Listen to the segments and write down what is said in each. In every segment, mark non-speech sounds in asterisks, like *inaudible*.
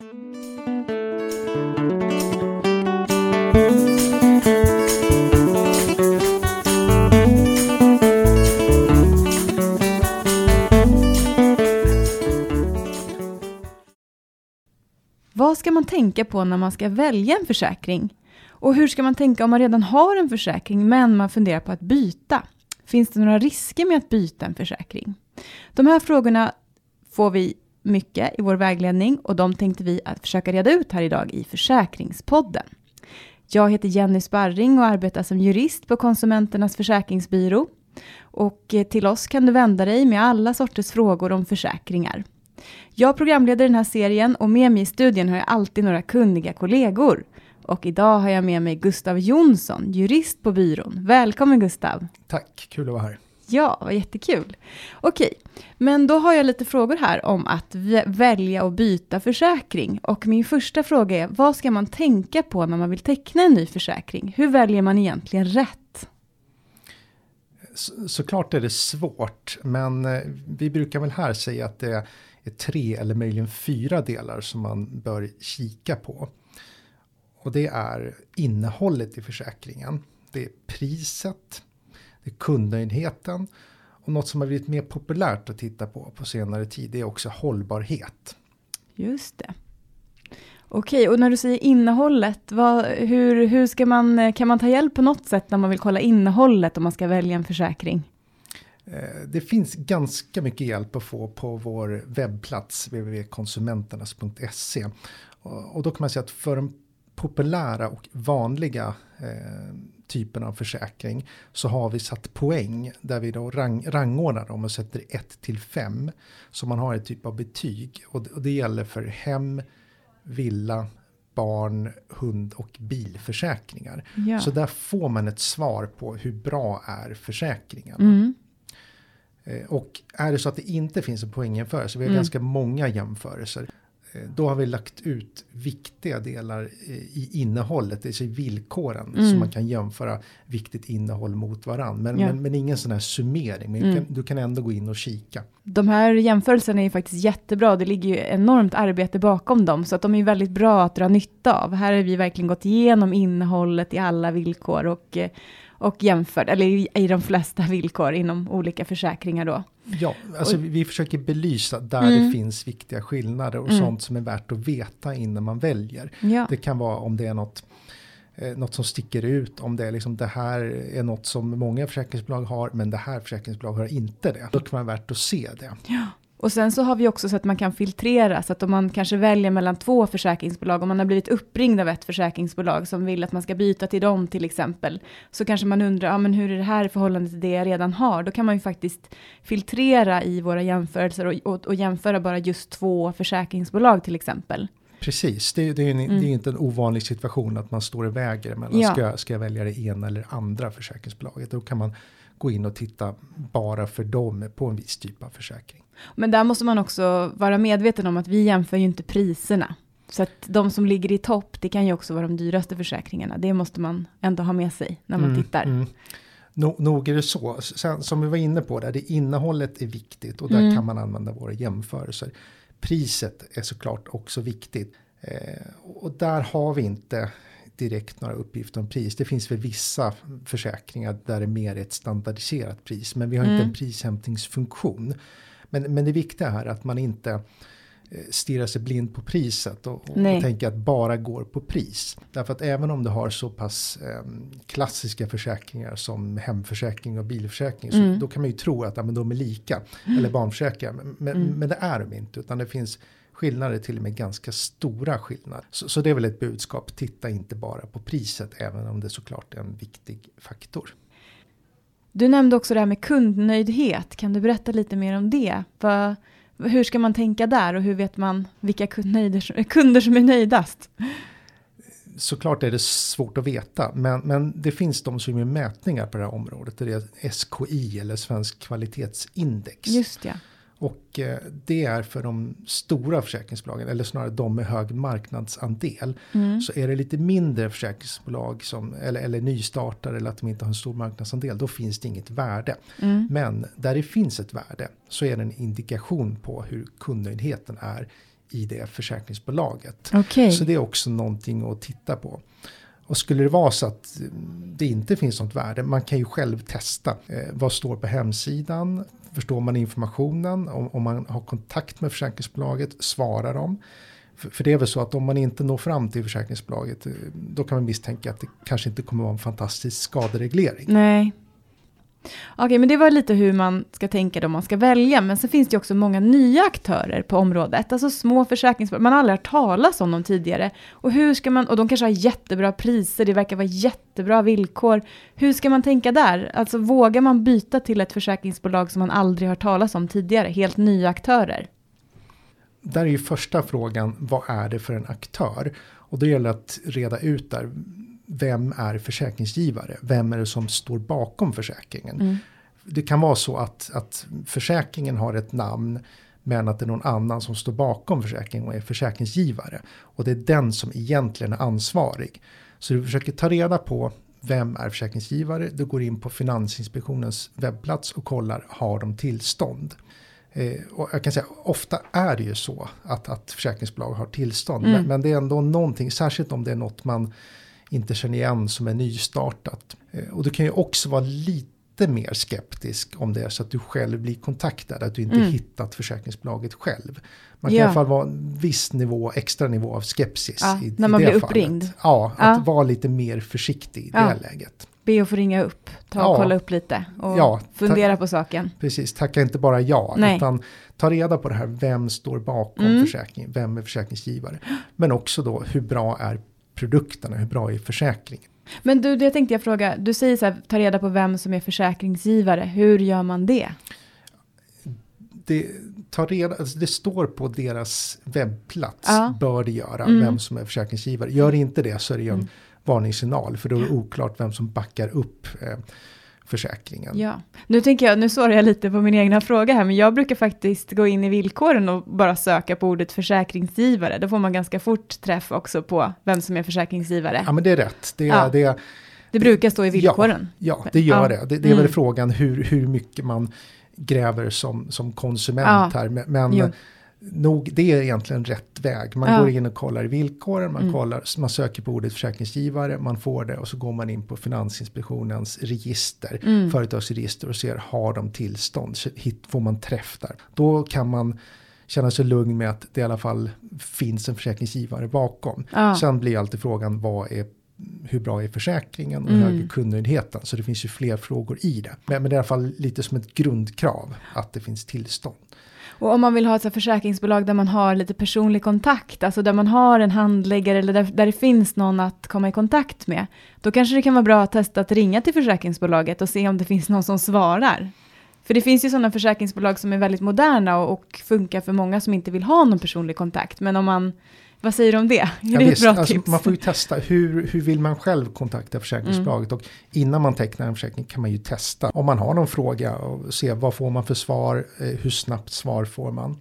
Vad ska man tänka på när man ska välja en försäkring? Och hur ska man tänka om man redan har en försäkring men man funderar på att byta? Finns det några risker med att byta en försäkring? De här frågorna får vi mycket i vår vägledning och de tänkte vi att försöka reda ut här idag i Försäkringspodden. Jag heter Jenny Sparring och arbetar som jurist på Konsumenternas försäkringsbyrå. Och eh, till oss kan du vända dig med alla sorters frågor om försäkringar. Jag programleder den här serien och med mig i studien har jag alltid några kunniga kollegor. Och idag har jag med mig Gustav Jonsson, jurist på byrån. Välkommen Gustav! Tack, kul att vara här. Ja, vad jättekul. Okej, men då har jag lite frågor här om att välja och byta försäkring. Och min första fråga är, vad ska man tänka på när man vill teckna en ny försäkring? Hur väljer man egentligen rätt? Så, såklart är det svårt, men eh, vi brukar väl här säga att det är tre eller möjligen fyra delar som man bör kika på. Och det är innehållet i försäkringen. Det är priset, kundnöjdheten och något som har blivit mer populärt att titta på på senare tid är också hållbarhet. Just det. Okej, och när du säger innehållet, vad, hur, hur ska man, kan man ta hjälp på något sätt när man vill kolla innehållet om man ska välja en försäkring? Eh, det finns ganska mycket hjälp att få på vår webbplats www.konsumenternas.se. Och då kan man säga att för de populära och vanliga eh, typen av försäkring så har vi satt poäng där vi då rang, rangordnar dem och sätter 1 till 5. Så man har ett typ av betyg och det, och det gäller för hem, villa, barn, hund och bilförsäkringar. Ja. Så där får man ett svar på hur bra är försäkringen. Mm. Eh, och är det så att det inte finns en poängjämförelse, vi har mm. ganska många jämförelser, då har vi lagt ut viktiga delar i innehållet, det vill villkoren. Mm. Så man kan jämföra viktigt innehåll mot varandra. Men, ja. men, men, ingen sån här summering, men mm. du, kan, du, kan, ändå gå in och kika. De här jämförelserna är faktiskt jättebra, det ligger ju enormt arbete bakom dem. Så att de är väldigt bra att dra nytta av. Här har vi verkligen gått igenom innehållet i alla villkor och eh, och jämfört, eller i, i de flesta villkor inom olika försäkringar då. Ja, alltså och, vi försöker belysa där mm. det finns viktiga skillnader och mm. sånt som är värt att veta innan man väljer. Ja. Det kan vara om det är något eh, något som sticker ut, om det är liksom det här är något som många försäkringsbolag har, men det här försäkringsbolag har inte det. Då kan man värt att se det. Ja. Och sen så har vi också så att man kan filtrera, så att om man kanske väljer mellan två försäkringsbolag, om man har blivit uppringd av ett försäkringsbolag som vill att man ska byta till dem till exempel, så kanske man undrar, ja men hur är det här i förhållande till det jag redan har? Då kan man ju faktiskt filtrera i våra jämförelser och, och, och jämföra bara just två försäkringsbolag till exempel. Precis, det, det är, en, mm. det är inte en ovanlig situation att man står och väger mellan, ja. ska, ska jag välja det ena eller andra försäkringsbolaget? Då kan man gå in och titta bara för dem på en viss typ av försäkring. Men där måste man också vara medveten om att vi jämför ju inte priserna. Så att de som ligger i topp, det kan ju också vara de dyraste försäkringarna. Det måste man ändå ha med sig när man mm, tittar. Mm. No, nog är det så. Sen, som vi var inne på, där, det innehållet är viktigt och där mm. kan man använda våra jämförelser. Priset är såklart också viktigt. Eh, och där har vi inte direkt några uppgifter om pris. Det finns för vissa försäkringar där det är mer ett standardiserat pris. Men vi har mm. inte en prishämtningsfunktion. Men, men det viktiga här är att man inte eh, stirrar sig blind på priset och, och, tänker att bara går på pris. Därför att även om du har så pass eh, klassiska försäkringar som hemförsäkring och bilförsäkring mm. så då kan man ju tro att ja, men de är lika. Mm. Eller barnförsäkringar. Men, mm. men det är de inte utan det finns skillnader till och med ganska stora skillnader. Så, så det är väl ett budskap, titta inte bara på priset även om det såklart är en viktig faktor. Du nämnde också det här med kundnöjdhet. Kan du berätta lite mer om det? Va, hur ska man tänka där och hur vet man vilka kunder, kunder som är nöjdast? Såklart är det svårt att veta, men, men det finns de som gör mätningar på det här området. Det är SKI eller Svensk kvalitetsindex. Just ja. Och eh, det är för de stora försäkringsbolagen, eller snarare de med hög marknadsandel. Mm. Så är det lite mindre försäkringsbolag, som, eller, eller nystartare eller att de inte har en stor marknadsandel, då finns det inget värde. Mm. Men där det finns ett värde så är det en indikation på hur kundnöjdheten är i det försäkringsbolaget. Okay. Så det är också någonting att titta på. Och skulle det vara så att det inte finns något värde, man kan ju själv testa. Eh, vad står på hemsidan? Förstår man informationen? Om, om man har kontakt med försäkringsbolaget, svarar de? För, för det är väl så att om man inte når fram till försäkringsbolaget, eh, då kan man misstänka att det kanske inte kommer vara en fantastisk skadereglering. Nej, Okej, men det var lite hur man ska tänka då man ska välja. Men så finns det också många nya aktörer på området. Alltså små försäkringsbolag. Man har aldrig hört talas om dem tidigare. Och hur ska man, och de kanske har jättebra priser, det verkar vara jättebra villkor. Hur ska man tänka där? Alltså vågar man byta till ett försäkringsbolag som man aldrig hört talas om tidigare? Helt nya aktörer. Där är ju första frågan, vad är det för en aktör? Och det gäller att reda ut där vem är försäkringsgivare? Vem är det som står bakom försäkringen? Mm. Det kan vara så att, att försäkringen har ett namn men att det är någon annan som står bakom försäkringen och är försäkringsgivare. Och det är den som egentligen är ansvarig. Så du försöker ta reda på vem är försäkringsgivare? Du går in på Finansinspektionens webbplats och kollar, har de tillstånd? Eh, och jag kan säga, ofta är det ju så att, att försäkringsbolag har tillstånd. Mm. Men, men, det är ändå någonting, särskilt om det är något man inte känner igen som är nystartat. Eh, och du kan ju också vara lite mer skeptisk om det är så att du själv blir kontaktad, att du inte mm. hittat försäkringsbolaget själv. Man kan ja. i alla fall vara en viss nivå, extra nivå av skepsis. Ja, i, när man blir uppringd. Fallet. Ja, att ja. vara lite mer försiktig i det läget. Be att få ringa upp, ta och kolla upp lite och fundera på saken. Precis, tacka inte bara ja, Nej. utan ta reda på det här, vem står bakom mm. försäkringen, vem är försäkringsgivare. Men också då, hur bra är produkterna, hur bra är försäkringen? Men du, det tänkte jag fråga, du säger så här, ta reda på vem som är försäkringsgivare, hur gör man det? Det, ta reda, alltså det står på deras webbplats, ja. bör det göra, mm. vem som är försäkringsgivare. Gör inte det så är det ju en mm. varningssignal, för då är det oklart vem som backar upp eh, försäkringen. Ja, nu tänker jag, nu svarar jag lite på min egna fråga här, men jag brukar faktiskt gå in i villkoren och bara söka på ordet försäkringsgivare. Då får man ganska fort träff också på vem som är försäkringsgivare. Ja, men det är rätt. Det, ja. det, det brukar stå i villkoren. Ja, ja det gör ja. det. Det, är mm. väl frågan hur, hur mycket man gräver som, som konsument här. Men, men nog, det är egentligen rätt väg. Man ja. går in och kollar i villkoren, man, mm. kollar, man söker på ordet försäkringsgivare, man får det och så går man in på Finansinspektionens register, mm. företagsregister och ser har de tillstånd, hit får man träff där. Då kan man känna sig lugn med att det i alla fall finns en försäkringsgivare bakom. Ja. Sen blir alltid frågan vad är hur bra är försäkringen och mm. hur hög är kundnöjdheten. Så det finns ju fler frågor i det. Men, men det är i alla fall lite som ett grundkrav att det finns tillstånd. Och om man vill ha ett försäkringsbolag där man har lite personlig kontakt, alltså där man har en handläggare eller där, där det finns någon att komma i kontakt med, då kanske det kan vara bra att testa att ringa till försäkringsbolaget och se om det finns någon som svarar. För det finns ju sådana försäkringsbolag som är väldigt moderna och, och funkar för många som inte vill ha någon personlig kontakt. Men om man vad säger du om det? Ja, det visst, alltså? Man får ju testa hur, hur vill man själv kontakta försäkringsbolaget. Mm. Och innan man tecknar en försäkring kan man ju testa. Om man har någon fråga och se vad får man för svar, eh, hur snabbt svar får man.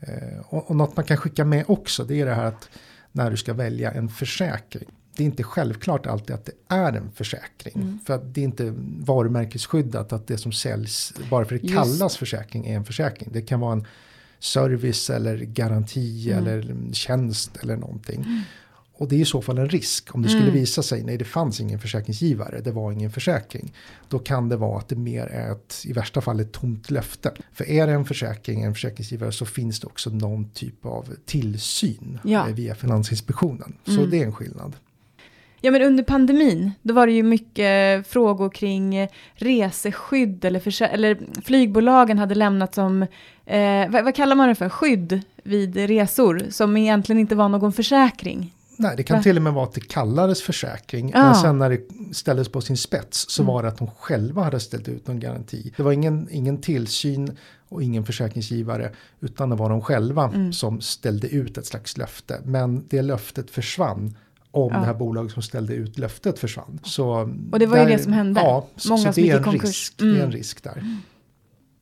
Eh, och, och något man kan skicka med också det är det här att när du ska välja en försäkring. Det är inte självklart alltid att det är en försäkring. Mm. För att det är inte varumärkesskyddat att det som säljs bara för att det kallas Just. försäkring är en försäkring. Det kan vara en service eller garanti mm. eller tjänst eller någonting. Mm. Och det är i så fall en risk. Om det skulle mm. visa sig, nej det fanns ingen försäkringsgivare, det var ingen försäkring. Då kan det vara att det mer är ett, i värsta fall ett tomt löfte. För är det en försäkring, en försäkringsgivare, så finns det också någon typ av tillsyn ja. Eh, via Finansinspektionen. Så mm. det är en skillnad. Ja, men under pandemin, då var det ju mycket frågor kring reseskydd eller, eller flygbolagen hade lämnat som, eh, vad, vad, kallar man det för, skydd vid resor som egentligen inte var någon försäkring. Nej, det kan Va? till och med vara att det kallades försäkring. Ja. Men sen när det ställdes på sin spets så mm. var det att de själva hade ställt ut någon garanti. Det var ingen, ingen tillsyn och ingen försäkringsgivare. Utan det var de själva mm. som ställde ut ett slags löfte. Men det löftet försvann om ja. det här bolaget som ställde ut löftet försvann. Så och det var där, ju det som hände. Ja, Många så, så det, är en risk, mm. det är en risk där.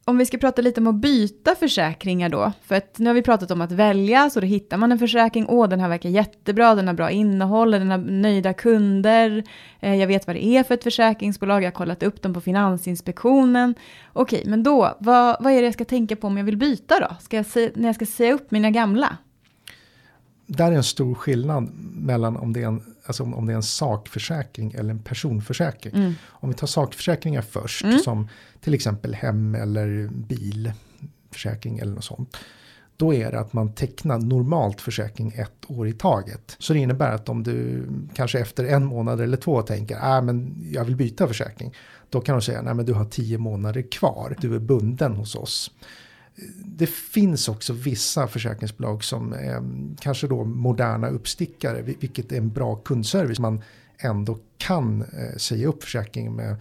Om vi ska prata lite om att byta försäkringar då, för att nu har vi pratat om att välja, så då hittar man en försäkring, åh den här verkar jättebra, den har bra innehåll, den har nöjda kunder, eh, jag vet vad det är för ett försäkringsbolag, jag har kollat upp dem på Finansinspektionen. Okej, men då, vad, vad är det jag ska tänka på om jag vill byta då? Ska jag se, när jag ska säga upp mina gamla? där är en stor skillnad mellan om det är en, alltså om det är en sakförsäkring eller en personförsäkring. Mm. Om vi tar sakförsäkringar först, Mm. som till exempel hem eller bilförsäkring eller något sånt. Då är det att man tecknar normalt försäkring ett år i taget. Så det innebär att om du kanske efter en månad eller två tänker, ah, men jag vill byta försäkring. Då kan de säga, nej men du har tio månader kvar, du är bunden hos oss. Det finns också vissa försäkringsbolag som är kanske då moderna uppstickare, vilket är en bra kundservice. Man ändå kan eh, säga upp försäkringen med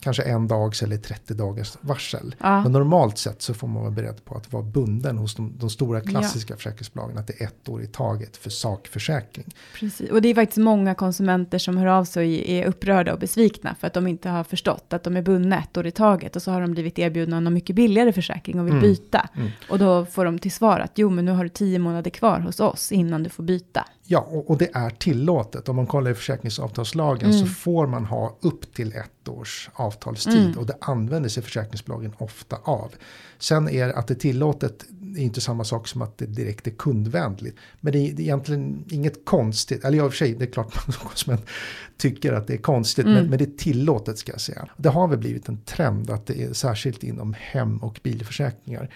kanske en dags eller 30 dagars varsel. Ja. Men normalt sett så får man vara beredd på att vara bunden hos de, de stora klassiska försäkringsbolagen. Att det är ett år i taget för sakförsäkring. Precis. Och det är faktiskt många konsumenter som hör av sig och är upprörda och besvikna för att de inte har förstått att de är bundna ett år i taget och så har de blivit erbjudna någon mycket billigare försäkring och vill Mm. byta. Mm. Och då får de till svar att jo men nu har du tio månader kvar hos oss innan du får byta. Ja, och, och det är tillåtet. Om man kollar i försäkringsavtalslagen Mm. så får man ha upp till ett års avtalstid. Mm. Och det använder sig försäkringsbolagen ofta av. Sen är att det är tillåtet är inte samma sak som att det direkt är kundvänligt. Men det är, det är egentligen inget konstigt. Eller i och för sig, det är klart *laughs* man som konsument tycker att det är konstigt. Mm. Men, men det är tillåtet ska jag säga. Det har väl blivit en trend att det är särskilt inom hem och bilförsäkringar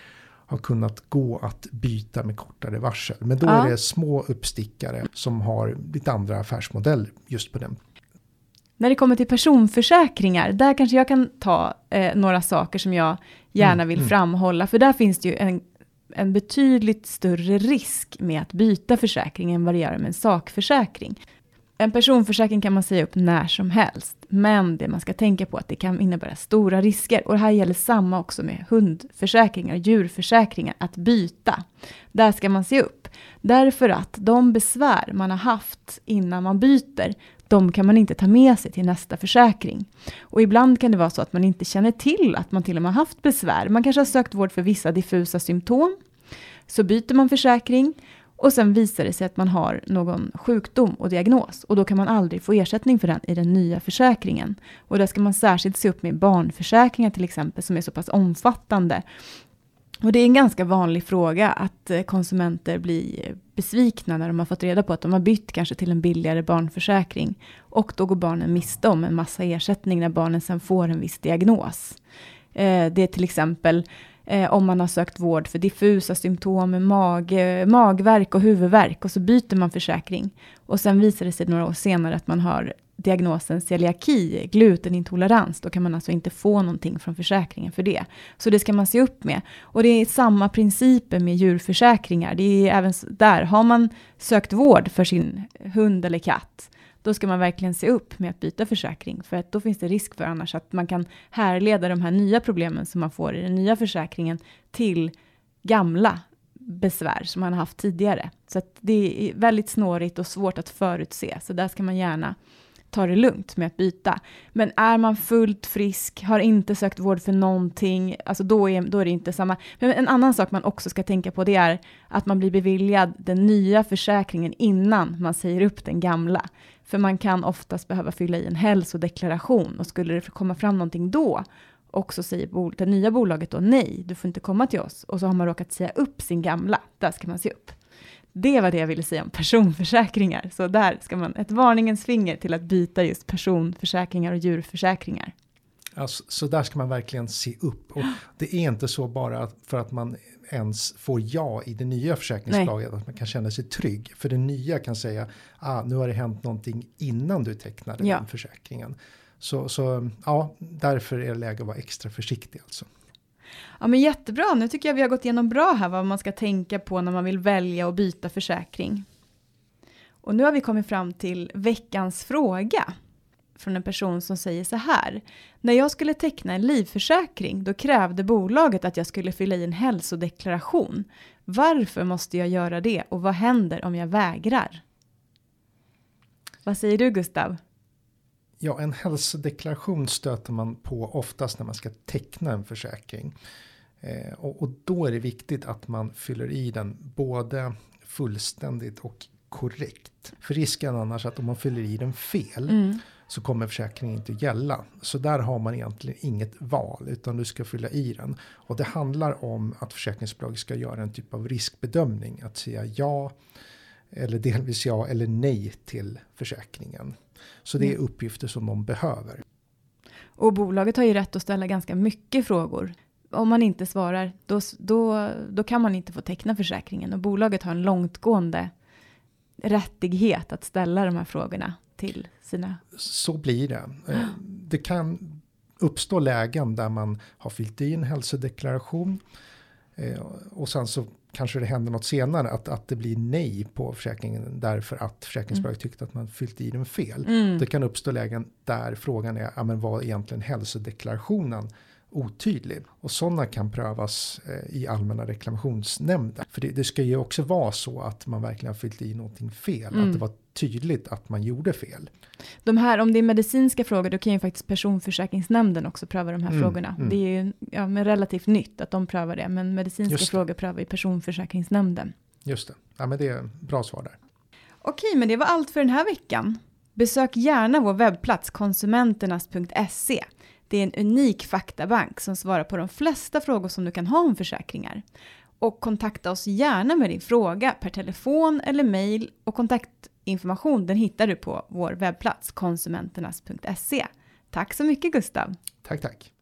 har kunnat gå att byta med kortare varsel. Men då Ja. är det små uppstickare som har lite andra affärsmodeller just på den. När det kommer till personförsäkringar, där kanske jag kan ta eh, några saker som jag gärna Mm, vill mm. framhålla. För där finns det ju en, en betydligt större risk med att byta försäkring än vad det gör med en sakförsäkring. En personförsäkring kan man säga upp när som helst. Men det man ska tänka på är att det kan innebära stora risker. Och det här gäller samma också med hundförsäkringar och djurförsäkringar. Att byta. Där ska man se upp. Därför att de besvär man har haft innan man byter, de kan man inte ta med sig till nästa försäkring. Och ibland kan det vara så att man inte känner till att man till och med har haft besvär. Man kanske har sökt vård för vissa diffusa symptom. Så byter man försäkring och sen visar det sig att man har någon sjukdom och diagnos. Och då kan man aldrig få ersättning för den i den nya försäkringen. Och där ska man särskilt se upp med barnförsäkringar till exempel som är så pass omfattande. Och det är en ganska vanlig fråga att eh, konsumenter blir besvikna när de har fått reda på att de har bytt kanske till en billigare barnförsäkring. Och då går barnen miste om en massa ersättning när barnen sen får en viss diagnos. Eh, det är till exempel eh, om man har sökt vård för diffusa symptom, mag, eh, magverk och huvudvärk och så byter man försäkring. Och sen visar det sig några år senare att man har diagnosen celiaki, glutenintolerans, då kan man alltså inte få någonting från försäkringen för det. Så det ska man se upp med. Och det är samma principer med djurförsäkringar. Det är även där, har man sökt vård för sin hund eller katt, då ska man verkligen se upp med att byta försäkring. För att då finns det risk för annars att man kan härleda de här nya problemen som man får i den nya försäkringen till gamla besvär som man har haft tidigare. Så att det är väldigt snårigt och svårt att förutse. Så där ska man gärna ta det lugnt med att byta. Men är man fullt frisk, har inte sökt vård för någonting, alltså då är, då är det inte samma. Men en annan sak man också ska tänka på det är att man blir beviljad den nya försäkringen innan man säger upp den gamla. För man kan oftast behöva fylla i en hälsodeklaration och skulle det komma fram någonting då och så säger det nya bolaget då nej, du får inte komma till oss och så har man råkat säga upp sin gamla, där ska man se upp. Det var det jag ville säga om personförsäkringar. Så där ska man, ett varningens finger till att byta just personförsäkringar och djurförsäkringar. Alltså, så där ska man verkligen se upp. Och det är inte så bara för att man ens får ja i det nya försäkringsbolaget att man kan känna sig trygg. För det nya kan säga, ah, nu har det hänt någonting innan du tecknade Ja. den försäkringen. Så, så ja, därför är det läge att vara extra försiktig alltså. Ja men jättebra, nu tycker jag vi har gått igenom bra här vad man ska tänka på när man vill välja och byta försäkring. Och nu har vi kommit fram till veckans fråga från en person som säger så här. När jag skulle teckna en livförsäkring då krävde bolaget att jag skulle fylla i en hälsodeklaration. Varför måste jag göra det och vad händer om jag vägrar? Vad säger du Gustav? Ja, en hälsodeklaration stöter man på oftast när man ska teckna en försäkring. Eh, och, och då är det viktigt att man fyller i den både fullständigt och korrekt. För risken annars att om man fyller i den fel Mm. så kommer försäkringen inte gälla. Så där har man egentligen inget val utan du ska fylla i den. Och det handlar om att försäkringsbolaget ska göra en typ av riskbedömning. Att säga ja, eller delvis ja eller nej till försäkringen. Så det är Mm. uppgifter som de behöver. Och bolaget har ju rätt att ställa ganska mycket frågor. Om man inte svarar, då, då, då kan man inte få teckna försäkringen. Och bolaget har en långtgående rättighet att ställa de här frågorna till sina... Så blir det. Eh, Det kan uppstå lägen där man har fyllt i en hälsodeklaration eh, och sen så kanske det händer något senare att, att det blir nej på försäkringen därför att försäkringsbolaget tyckte att man fyllt i den fel. Mm. Det kan uppstå lägen där frågan är, ja, men var egentligen hälsodeklarationen otydlig? Och sådana kan prövas eh, i allmänna reklamationsnämnden. För det, det ska ju också vara så att man verkligen har fyllt i någonting fel, Mm. att det var tydligt att man gjorde fel. De här, om det är medicinska frågor, då kan ju faktiskt personförsäkringsnämnden också pröva de här Mm, frågorna. mm. Det är ju ja, men relativt nytt att de prövar det, men medicinska det. frågor prövar ju personförsäkringsnämnden. Just det, ja, men det är bra svar där. Okej, men det var allt för den här veckan. Besök gärna vår webbplats konsumenternas.se. Det är en unik faktabank som svarar på de flesta frågor som du kan ha om försäkringar. Och kontakta oss gärna med din fråga per telefon eller mejl och kontaktinformation den hittar du på vår webbplats konsumenternas.se. Tack så mycket Gustav! Tack, tack.